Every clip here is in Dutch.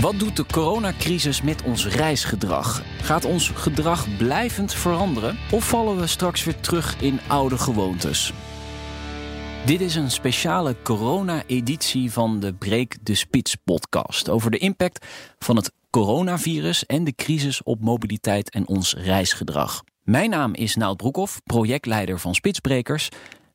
Wat doet de coronacrisis met ons reisgedrag? Gaat ons gedrag blijvend veranderen? Of vallen we straks weer terug in oude gewoontes? Dit is een speciale corona-editie van de Breek de Spits podcast over de impact van het coronavirus en de crisis op mobiliteit en ons reisgedrag. Mijn naam is Nout Broekhoff, projectleider van Spitsbrekers.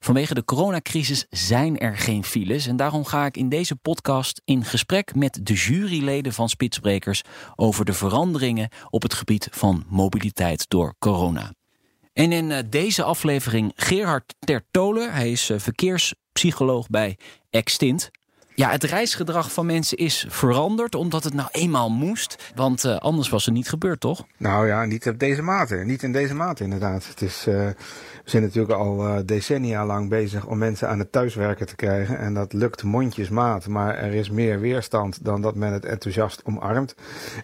Vanwege de coronacrisis zijn er geen files en daarom ga ik in deze podcast in gesprek met de juryleden van Spitsbrekers over de veranderingen op het gebied van mobiliteit door corona. En in eh, deze aflevering Gerhard Tertolen, hij is eh, verkeerspsycholoog bij Extint. Ja, het reisgedrag van mensen is veranderd omdat het nou eenmaal moest. Want uh, anders was het niet gebeurd, toch? Nou ja, niet op deze mate. Niet in deze mate inderdaad. Het is, uh, we zijn natuurlijk al uh, decennia lang bezig om mensen aan het thuiswerken te krijgen. En dat lukt mondjesmaat. Maar er is meer weerstand dan dat men het enthousiast omarmt.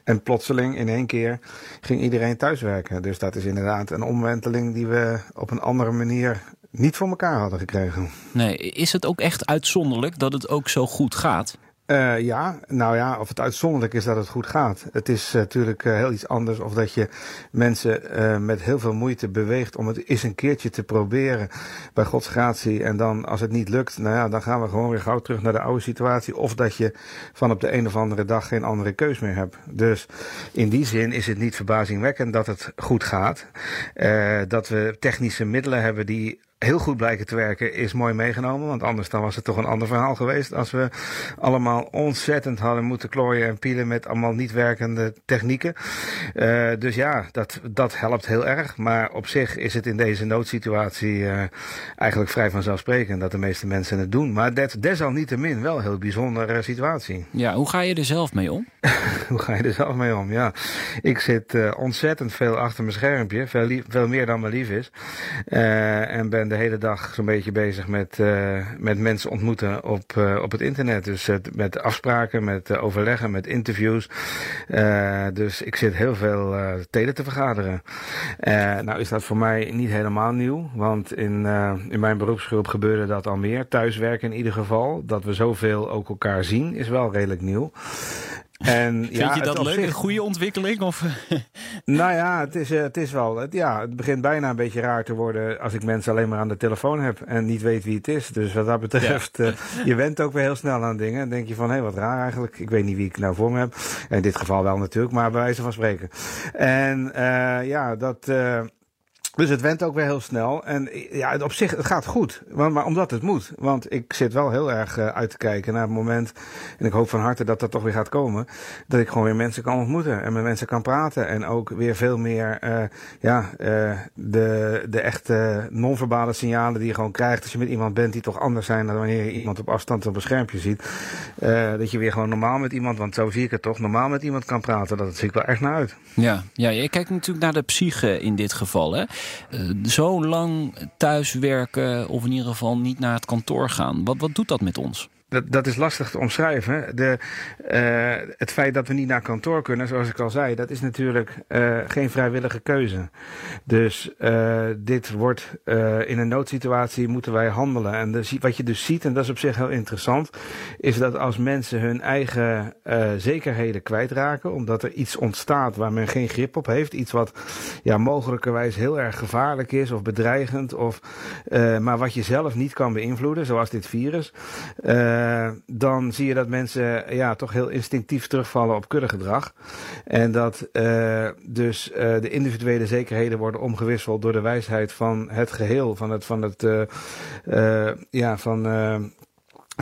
En plotseling in één keer ging iedereen thuiswerken. Dus dat is inderdaad een omwenteling die we op een andere manier niet voor elkaar hadden gekregen. Nee, is het ook echt uitzonderlijk dat het ook zo goed gaat? Uh, ja, nou ja, of het uitzonderlijk is dat het goed gaat. Het is natuurlijk uh, heel iets anders of dat je mensen met heel veel moeite beweegt om het eens een keertje te proberen bij Gods gratie. En dan als het niet lukt, nou ja, dan gaan we gewoon weer gauw terug naar de oude situatie. Of dat je van op de een of andere dag geen andere keus meer hebt. Dus in die zin is het niet verbazingwekkend dat het goed gaat. dat we technische middelen hebben die heel goed blijken te werken is mooi meegenomen. Want anders dan was het toch een ander verhaal geweest. Als we allemaal ontzettend hadden moeten klooien en pielen met allemaal niet werkende technieken. Uh, dus ja, dat, dat helpt heel erg. Maar op zich is het in deze noodsituatie uh, eigenlijk vrij vanzelfsprekend dat de meeste mensen het doen. Maar dat, desalniettemin wel een heel bijzondere situatie. Ja, hoe ga je er zelf mee om? hoe ga je er zelf mee om? Ja, ik zit uh, ontzettend veel achter mijn schermpje. Veel, lief, veel meer dan me lief is. en ben de hele dag zo'n beetje bezig met, uh, met mensen ontmoeten op, uh, op het internet. Dus uh, met afspraken, met overleggen, met interviews. dus ik zit heel veel telen te vergaderen. nou is dat voor mij niet helemaal nieuw. Want in, in mijn beroepsgroep gebeurde dat al meer. Thuiswerken in ieder geval. Dat we zoveel ook elkaar zien is wel redelijk nieuw. En, Vind ja, je dat leuk? Zich... Een goede ontwikkeling? Of? nou ja, het is, het is wel. Het, ja, het begint bijna een beetje raar te worden als ik mensen alleen maar aan de telefoon heb en niet weet wie het is. Dus wat dat betreft, ja. uh, je went ook weer heel snel aan dingen. Dan denk je van, hé, hey, wat raar eigenlijk. Ik weet niet wie ik nou voor me heb. In dit geval wel natuurlijk, maar bij wijze van spreken. En uh, ja, dat. Uh, dus het went ook weer heel snel. En ja, op zich, het gaat goed. Maar, maar omdat het moet. Want ik zit wel heel erg uh, uit te kijken naar het moment. En ik hoop van harte dat dat toch weer gaat komen. Dat ik gewoon weer mensen kan ontmoeten. En met mensen kan praten. En ook weer veel meer, uh, ja, uh, de, de echte non-verbale signalen die je gewoon krijgt. Als je met iemand bent die toch anders zijn dan wanneer je iemand op afstand op een schermpje ziet. dat je weer gewoon normaal met iemand, want zo zie ik het toch, normaal met iemand kan praten. Dat zie ik wel echt naar uit. Ja, ja je kijkt natuurlijk naar de psyche in dit geval. Hè? Uh, zo lang thuiswerken of in ieder geval niet naar het kantoor gaan. Wat, wat doet dat met ons? Dat, dat is lastig te omschrijven. De, uh, het feit dat we niet naar kantoor kunnen, zoals ik al zei, dat is natuurlijk uh, geen vrijwillige keuze. Dus uh, dit wordt in een noodsituatie moeten wij handelen. En wat je dus ziet, en dat is op zich heel interessant, is dat als mensen hun eigen zekerheden kwijtraken, omdat er iets ontstaat waar men geen grip op heeft, iets wat ja, mogelijkerwijs heel erg gevaarlijk is of bedreigend, of, maar wat je zelf niet kan beïnvloeden, zoals dit virus. Uh, dan zie je dat mensen ja, toch heel instinctief terugvallen op kuddegedrag. En dat uh, dus uh, de individuele zekerheden worden omgewisseld door de wijsheid van het geheel, van het, van het, ja, van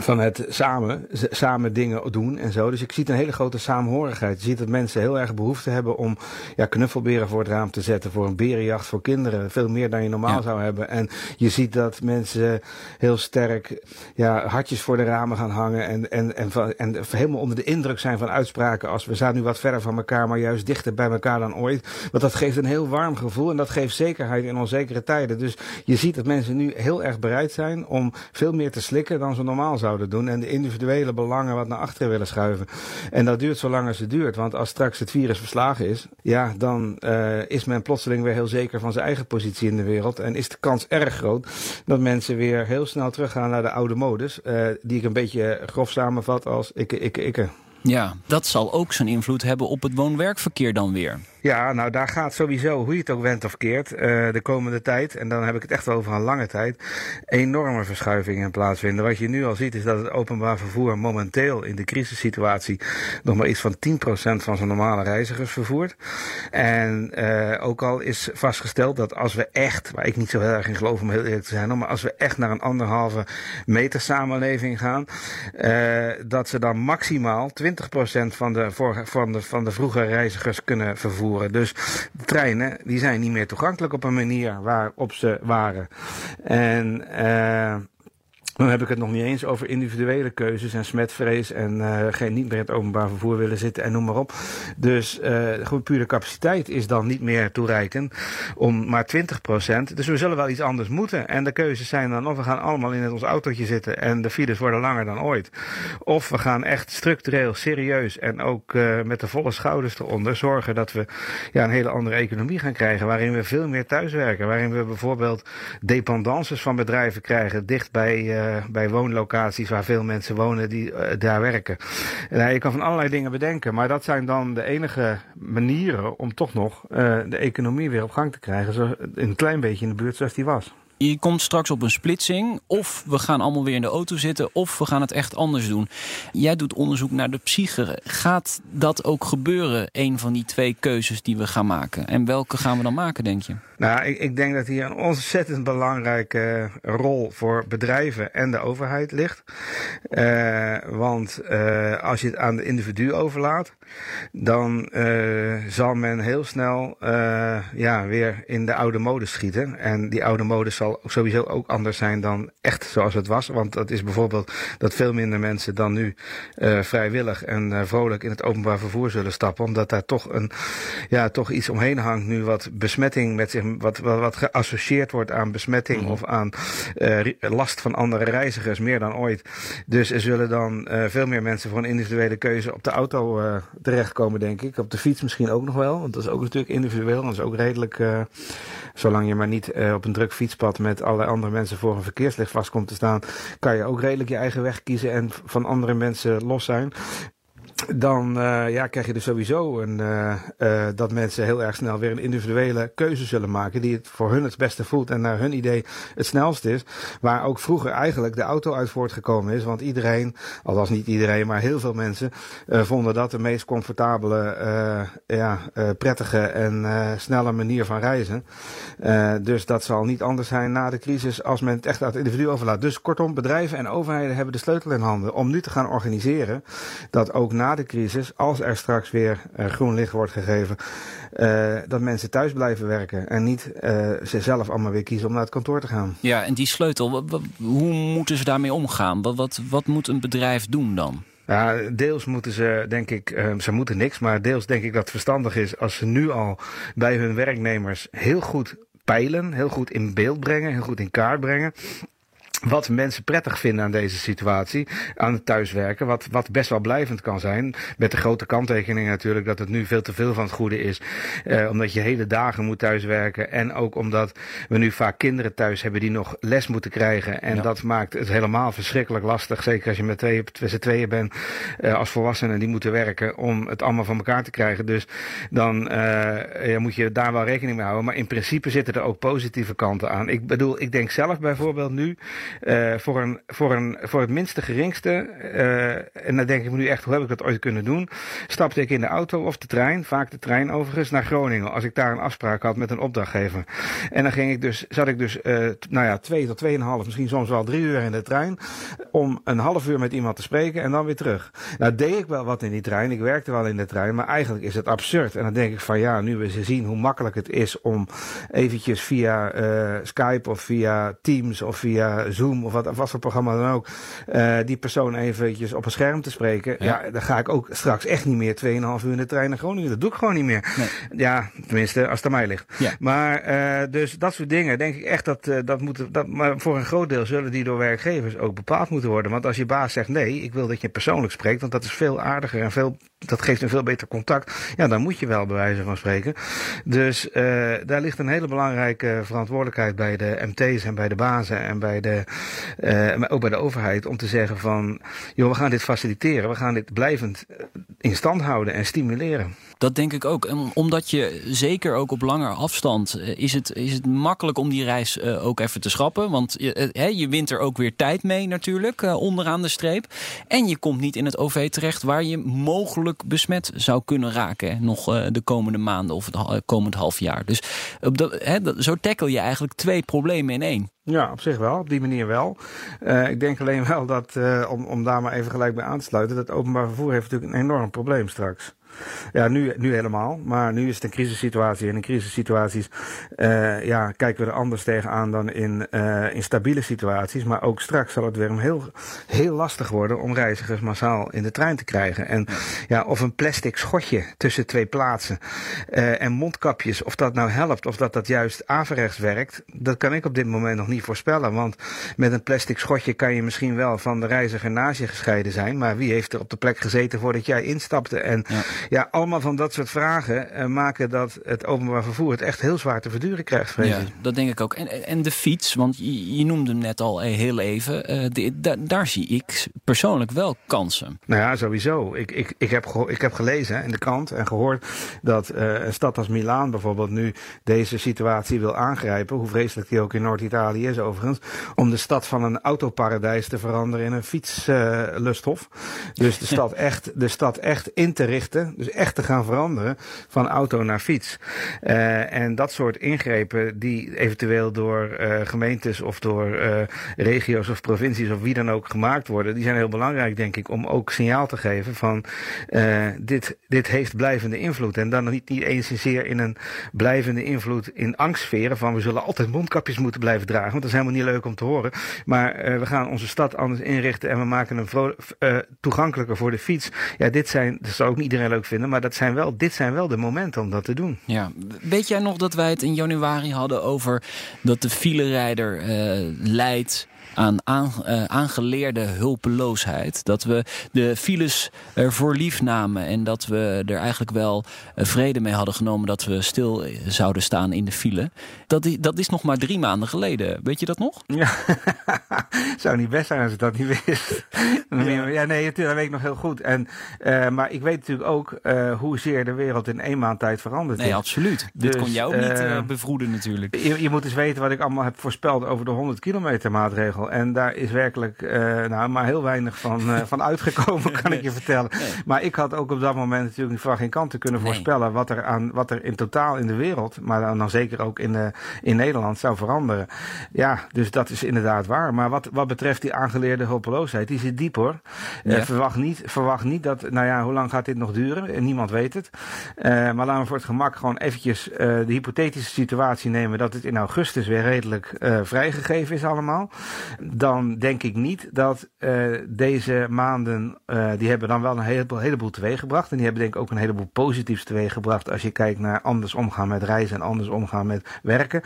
van het samen, samen dingen doen en zo. Dus ik zie een hele grote samenhorigheid. Je ziet dat mensen heel erg behoefte hebben om ja, knuffelberen voor het raam te zetten. Voor een berenjacht voor kinderen. Veel meer dan je normaal zou hebben. En je ziet dat mensen heel sterk ja, hartjes voor de ramen gaan hangen. En, en, en, van, en helemaal onder de indruk zijn van uitspraken als we staan nu wat verder van elkaar, maar juist dichter bij elkaar dan ooit. Want dat geeft een heel warm gevoel en dat geeft zekerheid in onzekere tijden. Dus je ziet dat mensen nu heel erg bereid zijn om veel meer te slikken dan ze normaal zouden doen en de individuele belangen wat naar achteren willen schuiven. En dat duurt zo lang als het duurt, want als straks het virus verslagen is, ja, dan uh, is men plotseling weer heel zeker van zijn eigen positie in de wereld en is de kans erg groot dat mensen weer heel snel teruggaan naar de oude modus, uh, die ik een beetje grof samenvat als ikke, ikke, ikke. Ja, dat zal ook zijn invloed hebben op het woon-werkverkeer dan weer. Ja, nou daar gaat sowieso, hoe je het ook went of keert, uh, de komende tijd, en dan heb ik het echt over een lange tijd, enorme verschuivingen plaatsvinden. Wat je nu al ziet is dat het openbaar vervoer momenteel in de crisissituatie nog maar iets van 10% van zijn normale reizigers vervoert. En uh, ook al is vastgesteld dat als we echt, waar ik niet zo heel erg in geloof om heel eerlijk te zijn, maar als we echt naar een anderhalve meter samenleving gaan, uh, dat ze dan maximaal 20% van de, van de, van de vroege reizigers kunnen vervoeren. Dus de treinen die zijn niet meer toegankelijk op een manier waarop ze waren. En uh, dan heb ik het nog niet eens over individuele keuzes en smetvrees en uh, geen niet meer het openbaar vervoer willen zitten en noem maar op. Dus uh, goed, pure capaciteit is dan niet meer toereikend om maar 20 procent. Dus we zullen wel iets anders moeten. En de keuzes zijn dan of we gaan allemaal in ons autootje zitten en de files worden langer dan ooit. Of we gaan echt structureel, serieus en ook uh, met de volle schouders eronder zorgen dat we ja, een hele andere economie gaan krijgen. Waarin we veel meer thuiswerken. Waarin we bijvoorbeeld dependances van bedrijven krijgen dicht bij bij woonlocaties waar veel mensen wonen die uh, daar werken. En, je kan van allerlei dingen bedenken, maar dat zijn dan de enige manieren om toch nog de economie weer op gang te krijgen. Zo een klein beetje in de buurt zoals die was. Je komt straks op een splitsing. Of we gaan allemaal weer in de auto zitten. Of we gaan het echt anders doen. Jij doet onderzoek naar de psyche. Gaat dat ook gebeuren? Een van die twee keuzes die we gaan maken. En welke gaan we dan maken, denk je? Nou, ik, ik denk dat hier een ontzettend belangrijke rol voor bedrijven en de overheid ligt. Uh, want uh, als je het aan de individu overlaat, dan zal men heel snel ja, weer in de oude mode schieten. En die oude mode zal sowieso ook anders zijn dan echt zoals het was. Want dat is bijvoorbeeld dat veel minder mensen dan nu vrijwillig en vrolijk in het openbaar vervoer zullen stappen. Omdat daar toch, een, ja, toch iets omheen hangt nu wat besmetting met zich wat, wat, wat geassocieerd wordt aan besmetting mm. of aan uh, last van andere reizigers, meer dan ooit. Dus er zullen dan veel meer mensen voor een individuele keuze op de auto terechtkomen, denk ik. Op de fiets misschien ook nog wel, want dat is ook natuurlijk individueel. Dat is ook redelijk, zolang je maar niet op een druk fietspad met allerlei andere mensen voor een verkeerslicht vast komt te staan, kan je ook redelijk je eigen weg kiezen en van andere mensen los zijn dan uh, ja, krijg je dus sowieso een, uh, uh, dat mensen heel erg snel weer een individuele keuze zullen maken. Die het voor hun het beste voelt en naar hun idee het snelst is. Waar ook vroeger eigenlijk de auto uit voortgekomen is. Want iedereen, althans niet iedereen, maar heel veel mensen vonden dat de meest comfortabele, ja, prettige en snelle manier van reizen. dus dat zal niet anders zijn na de crisis als men het echt aan het individu overlaat. Dus kortom, bedrijven en overheden hebben de sleutel in handen om nu te gaan organiseren dat ook na de crisis, als er straks weer uh, groen licht wordt gegeven, uh, dat mensen thuis blijven werken en niet uh, ze zelf allemaal weer kiezen om naar het kantoor te gaan. Ja, en die sleutel, wat, wat, hoe moeten ze daarmee omgaan? Wat, wat, wat moet een bedrijf doen dan? Ja, deels moeten ze, denk ik, ze moeten niks, maar deels denk ik dat het verstandig is als ze nu al bij hun werknemers heel goed peilen, heel goed in beeld brengen, heel goed in kaart brengen wat mensen prettig vinden aan deze situatie, aan het thuiswerken, wat, wat best wel blijvend kan zijn. Met de grote kanttekening natuurlijk dat het nu veel te veel van het goede is. Uh, omdat je hele dagen moet thuiswerken. En ook omdat we nu vaak kinderen thuis hebben die nog les moeten krijgen. En ja. dat maakt het helemaal verschrikkelijk lastig. Zeker als je met twee, z'n tweeën bent uh, als volwassenen die moeten werken om het allemaal van elkaar te krijgen. Dus dan ja, moet je daar wel rekening mee houden. Maar in principe zitten er ook positieve kanten aan. Ik bedoel, ik denk zelf bijvoorbeeld nu voor, een, voor, een, voor het minste geringste, en dan denk ik me nu echt, hoe heb ik dat ooit kunnen doen? Stapte ik in de auto of de trein, vaak de trein overigens, naar Groningen. Als ik daar een afspraak had met een opdrachtgever. En dan ging ik dus, zat ik dus, nou ja, twee tot tweeënhalf, misschien soms wel drie uur in de trein. Om een half uur met iemand te spreken en dan weer terug. Nou deed ik wel wat in die trein. Ik werkte wel in de trein. Maar eigenlijk is het absurd. En dan denk ik van ja, nu we zien hoe makkelijk het is om eventjes via Skype of via Teams of via Zoom of wat, of wat voor programma dan ook. Uh, die persoon eventjes op een scherm te spreken. Ja. ja. dan ga ik ook straks echt niet meer 2,5 uur in de trein naar Groningen. Dat doe ik gewoon niet meer. Nee. Ja, tenminste, als het aan mij ligt. Ja. Maar uh, dus dat soort dingen denk ik echt dat dat moeten. Dat, maar voor een groot deel zullen die door werkgevers ook bepaald moeten worden. Want als je baas zegt nee, ik wil dat je persoonlijk spreekt, want dat is veel aardiger en veel dat geeft een veel beter contact. Ja, dan moet je wel bij wijze van spreken. Dus uh, daar ligt een hele belangrijke verantwoordelijkheid bij de MT's en bij de bazen en bij de, uh, ook bij de overheid om te zeggen van, joh, we gaan dit faciliteren, we gaan dit blijvend in stand houden en stimuleren. Dat denk ik ook. Omdat je zeker ook op langer afstand eh, is het, is het makkelijk om die reis uh, ook even te schrappen. Want je, uh, je wint er ook weer tijd mee natuurlijk, onderaan de streep. En je komt niet in het OV terecht waar je mogelijk besmet zou kunnen raken. Nog de komende maanden of het komend half jaar. Dus op zo tackle je eigenlijk twee problemen in één. Ja, op zich wel. Op die manier wel. Ik denk alleen wel dat, om, om daar maar even gelijk bij aan te sluiten, dat openbaar vervoer heeft natuurlijk een enorm probleem straks. Ja, nu, nu helemaal. Maar nu is het een crisissituatie. En in crisissituaties uh, ja, kijken we er anders tegenaan dan in, uh, in stabiele situaties. Maar ook straks zal het weer heel, heel lastig worden om reizigers massaal in de trein te krijgen. En ja, of een plastic schotje tussen twee plaatsen uh, en mondkapjes, of dat nou helpt of dat dat juist averechts werkt, dat kan ik op dit moment nog niet voorspellen. Want met een plastic schotje kan je misschien wel van de reiziger naast je gescheiden zijn. Maar wie heeft er op de plek gezeten voordat jij instapte? En ja. Ja, allemaal van dat soort vragen uh, maken dat het openbaar vervoer het echt heel zwaar te verduren krijgt. Ja, dat denk ik ook. En, en de fiets, want je, je noemde hem net al heel even. Uh, de, da, daar zie ik persoonlijk wel kansen. Nou ja, sowieso. Ik, ik, ik, heb, ik heb gelezen in de krant en gehoord dat uh, een stad als Milaan bijvoorbeeld nu deze situatie wil aangrijpen. Hoe vreselijk die ook in Noord-Italië is overigens. Om de stad van een autoparadijs te veranderen in een fietslusthof. dus de stad, echt, de stad echt in te richten dus echt te gaan veranderen van auto naar fiets. Uh, en dat soort ingrepen die eventueel door uh, gemeentes of door uh, regio's of provincies of wie dan ook gemaakt worden, die zijn heel belangrijk denk ik om ook signaal te geven van dit, dit heeft blijvende invloed. En dan niet, niet eens zozeer in een blijvende invloed in angstsferen van we zullen altijd mondkapjes moeten blijven dragen, want dat is helemaal niet leuk om te horen. Maar we gaan onze stad anders inrichten en we maken hem toegankelijker voor de fiets. Ja, dit zijn, dat zou ook niet iedereen leuk vinden. Maar dat zijn wel, dit zijn wel de momenten om dat te doen. Ja. Weet jij nog dat wij het in januari hadden over dat de filerijder uh, leidt aan, aan uh, aangeleerde hulpeloosheid. Dat we de files ervoor lief namen en dat we er eigenlijk wel uh, vrede mee hadden genomen dat we stil zouden staan in de file. Dat, dat is nog maar drie maanden geleden. Weet je dat nog? Ja, zou niet best zijn als ik dat niet wist. ja. ja, nee, dat weet ik nog heel goed. En, uh, maar ik weet natuurlijk ook hoezeer de wereld in één maand tijd verandert. Nee, absoluut. Dus, Dit kon jou ook niet bevroeden natuurlijk. Je, je moet eens weten wat ik allemaal heb voorspeld over de 100 kilometer maatregel. En daar is werkelijk uh, nou, maar heel weinig van, uh, van uitgekomen, kan ik je vertellen. Nee. Maar ik had ook op dat moment natuurlijk van geen kant te kunnen voorspellen nee. wat, er aan, wat er in totaal in de wereld, maar dan, dan zeker ook in, de, in Nederland zou veranderen. Ja, dus dat is inderdaad waar. Maar wat, wat betreft die aangeleerde hopeloosheid, die zit diep hoor. Ja. Uh, verwacht, niet, verwacht niet dat, nou ja, hoe lang gaat dit nog duren? Niemand weet het. maar laten we voor het gemak gewoon eventjes de hypothetische situatie nemen dat het in augustus weer redelijk vrijgegeven is allemaal dan denk ik niet dat uh, deze maanden, uh, die hebben dan wel een heleboel, heleboel teweeggebracht. En die hebben denk ik ook een heleboel positiefs teweeggebracht als je kijkt naar anders omgaan met reizen en anders omgaan met werken.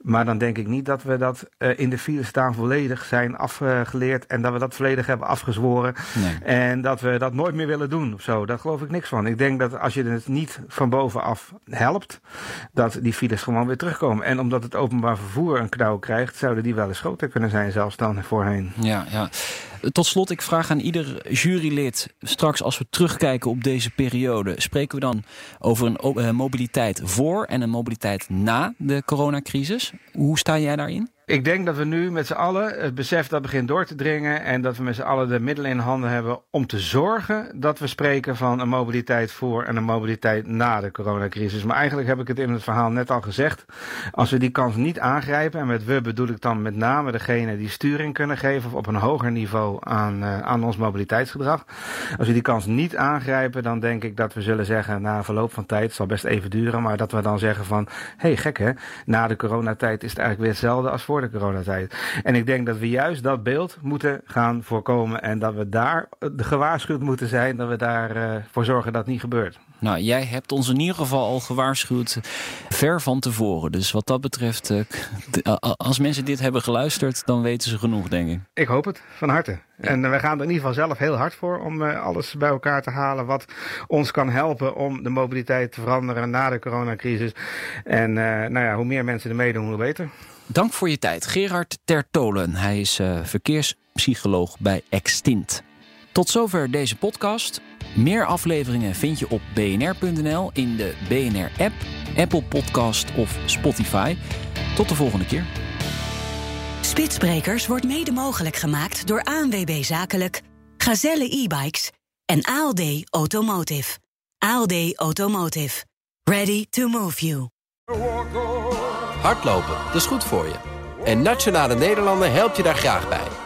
Maar dan denk ik niet dat we dat uh, in de file staan volledig zijn afgeleerd en dat we dat volledig hebben afgezworen. Nee. En dat we dat nooit meer willen doen of zo. Daar geloof ik niks van. Ik denk dat als je het niet van bovenaf helpt, dat die files gewoon weer terugkomen. En omdat het openbaar vervoer een knauw krijgt, zouden die wel eens groter kunnen zijn zelfs dan voorheen. Ja, ja. Tot slot, ik vraag aan ieder jurylid, straks als we terugkijken op deze periode, spreken we dan over een uh, mobiliteit voor en een mobiliteit na de coronacrisis. Hoe sta jij daarin? Ik denk dat we nu met z'n allen het besef dat begint door te dringen en dat we met z'n allen de middelen in handen hebben om te zorgen dat we spreken van een mobiliteit voor en een mobiliteit na de coronacrisis. Maar eigenlijk heb ik het in het verhaal net al gezegd. Als we die kans niet aangrijpen, en met we bedoel ik dan met name degene die sturing kunnen geven op een hoger niveau aan, uh, aan ons mobiliteitsgedrag. Als we die kans niet aangrijpen, dan denk ik dat we zullen zeggen na verloop van tijd, het zal best even duren, maar dat we dan zeggen van, hé hey, gek hè, na de coronatijd is het eigenlijk weer hetzelfde als voor de coronatijd. En ik denk dat we juist dat beeld moeten gaan voorkomen. En dat we daar gewaarschuwd moeten zijn. Dat we daarvoor uh, voor zorgen dat het niet gebeurt. Nou, jij hebt ons in ieder geval al gewaarschuwd ver van tevoren. Dus wat dat betreft, uh, als mensen dit hebben geluisterd, dan weten ze genoeg, denk ik. Ik hoop het, van harte. Ja. En uh, wij gaan er in ieder geval zelf heel hard voor om alles bij elkaar te halen wat ons kan helpen om de mobiliteit te veranderen na de coronacrisis. En nou ja, hoe meer mensen er meedoen, hoe beter. Dank voor je tijd, Gerard Tertolen. Hij is verkeerspsycholoog bij Extint. Tot zover deze podcast. Meer afleveringen vind je op bnr.nl in de BNR-app, Apple Podcast of Spotify. Tot de volgende keer. Spitsbrekers wordt mede mogelijk gemaakt door ANWB Zakelijk, Gazelle e-bikes en ALD Automotive. ALD Automotive. Ready to move you. Hardlopen, dat is goed voor je. En Nationale Nederlanden helpt je daar graag bij.